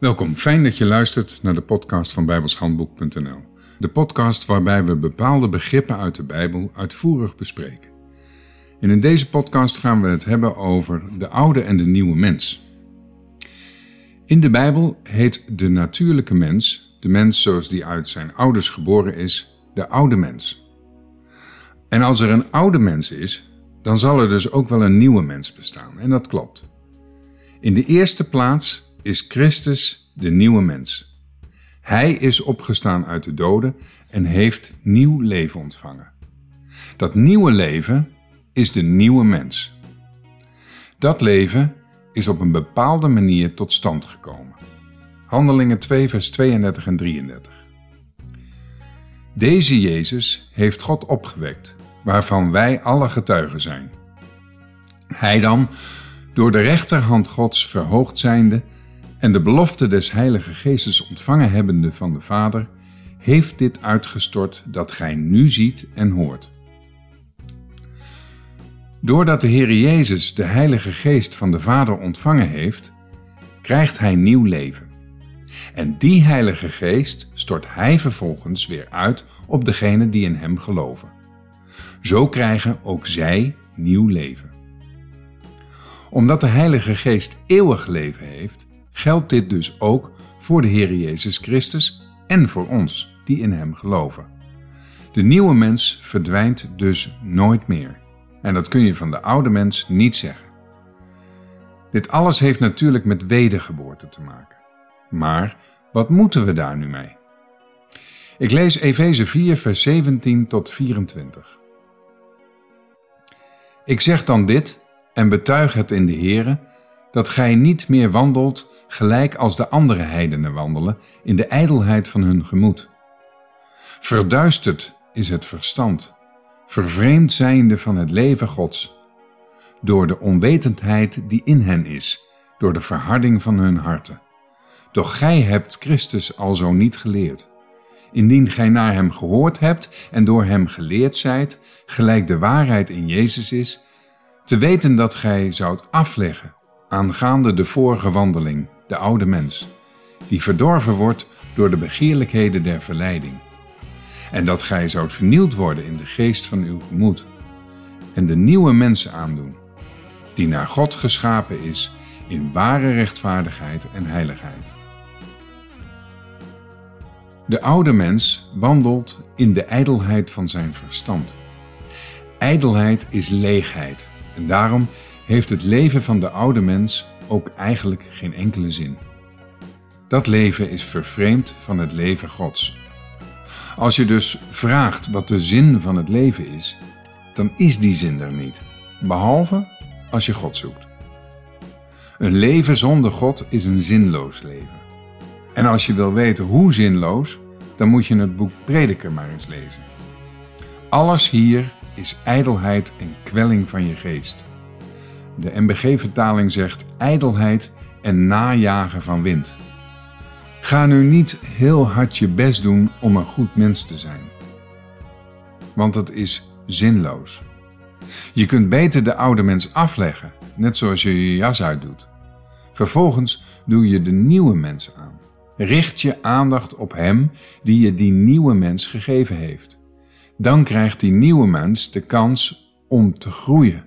Welkom, fijn dat je luistert naar de podcast van bijbelshandboek.nl. De podcast waarbij we bepaalde begrippen uit de Bijbel uitvoerig bespreken. En in deze podcast gaan we het hebben over de oude en de nieuwe mens. In de Bijbel heet de natuurlijke mens, de mens zoals die uit zijn ouders geboren is, de oude mens. En als er een oude mens is, dan zal er dus ook wel een nieuwe mens bestaan. En dat klopt. In de eerste plaats is Christus de nieuwe mens. Hij is opgestaan uit de doden en heeft nieuw leven ontvangen. Dat nieuwe leven is de nieuwe mens. Dat leven is op een bepaalde manier tot stand gekomen. Handelingen 2, vers 32 en 33. Deze Jezus heeft God opgewekt, waarvan wij alle getuigen zijn. Hij dan, door de rechterhand Gods verhoogd zijnde, en de belofte des Heilige Geestes ontvangen hebbende van de Vader, heeft dit uitgestort dat gij nu ziet en hoort. Doordat de Heer Jezus de Heilige Geest van de Vader ontvangen heeft, krijgt hij nieuw leven. En die Heilige Geest stort hij vervolgens weer uit op degenen die in hem geloven. Zo krijgen ook zij nieuw leven. Omdat de Heilige Geest eeuwig leven heeft, geldt dit dus ook voor de Heer Jezus Christus en voor ons die in Hem geloven. De nieuwe mens verdwijnt dus nooit meer. En dat kun je van de oude mens niet zeggen. Dit alles heeft natuurlijk met wedergeboorte te maken. Maar wat moeten we daar nu mee? Ik lees Efeze 4, vers 17 tot 24. Ik zeg dan dit en betuig het in de Here, dat gij niet meer wandelt gelijk als de andere heidenen wandelen in de ijdelheid van hun gemoed. Verduisterd is het verstand, vervreemd zijnde van het leven Gods, door de onwetendheid die in hen is, door de verharding van hun harten. Doch gij hebt Christus alzo niet geleerd. Indien gij naar hem gehoord hebt en door hem geleerd zijt, gelijk de waarheid in Jezus is, te weten dat gij zoudt afleggen aangaande de vorige wandeling, de oude mens, die verdorven wordt door de begeerlijkheden der verleiding. En dat gij zoudt vernield worden in de geest van uw gemoed, en de nieuwe mens aandoen, die naar God geschapen is in ware rechtvaardigheid en heiligheid. De oude mens wandelt in de ijdelheid van zijn verstand. Ijdelheid is leegheid en daarom heeft het leven van de oude mens ook eigenlijk geen enkele zin. Dat leven is vervreemd van het leven Gods. Als je dus vraagt wat de zin van het leven is, dan is die zin er niet, behalve als je God zoekt. Een leven zonder God is een zinloos leven. En als je wil weten hoe zinloos, dan moet je het boek Prediker maar eens lezen. Alles hier is ijdelheid en kwelling van je geest. De MBG-vertaling zegt ijdelheid en najagen van wind. Ga nu niet heel hard je best doen om een goed mens te zijn. Want dat is zinloos. Je kunt beter de oude mens afleggen, net zoals je je jas uitdoet. Vervolgens doe je de nieuwe mens aan. Richt je aandacht op hem die je die nieuwe mens gegeven heeft. Dan krijgt die nieuwe mens de kans om te groeien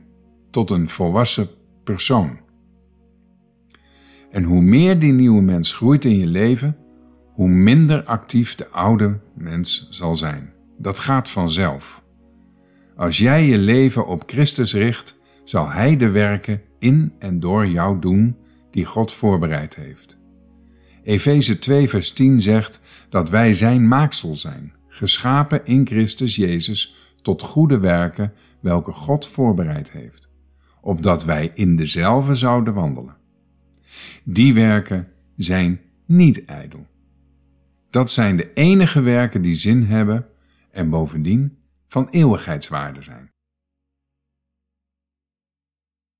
tot een volwassen persoon. En hoe meer die nieuwe mens groeit in je leven, hoe minder actief de oude mens zal zijn. Dat gaat vanzelf. Als jij je leven op Christus richt, zal Hij de werken in en door jou doen die God voorbereid heeft. Efeze 2, vers 10 zegt dat wij Zijn maaksel zijn, geschapen in Christus Jezus tot goede werken, welke God voorbereid heeft opdat wij in dezelfde zouden wandelen. Die werken zijn niet ijdel. Dat zijn de enige werken die zin hebben en bovendien van eeuwigheidswaarde zijn.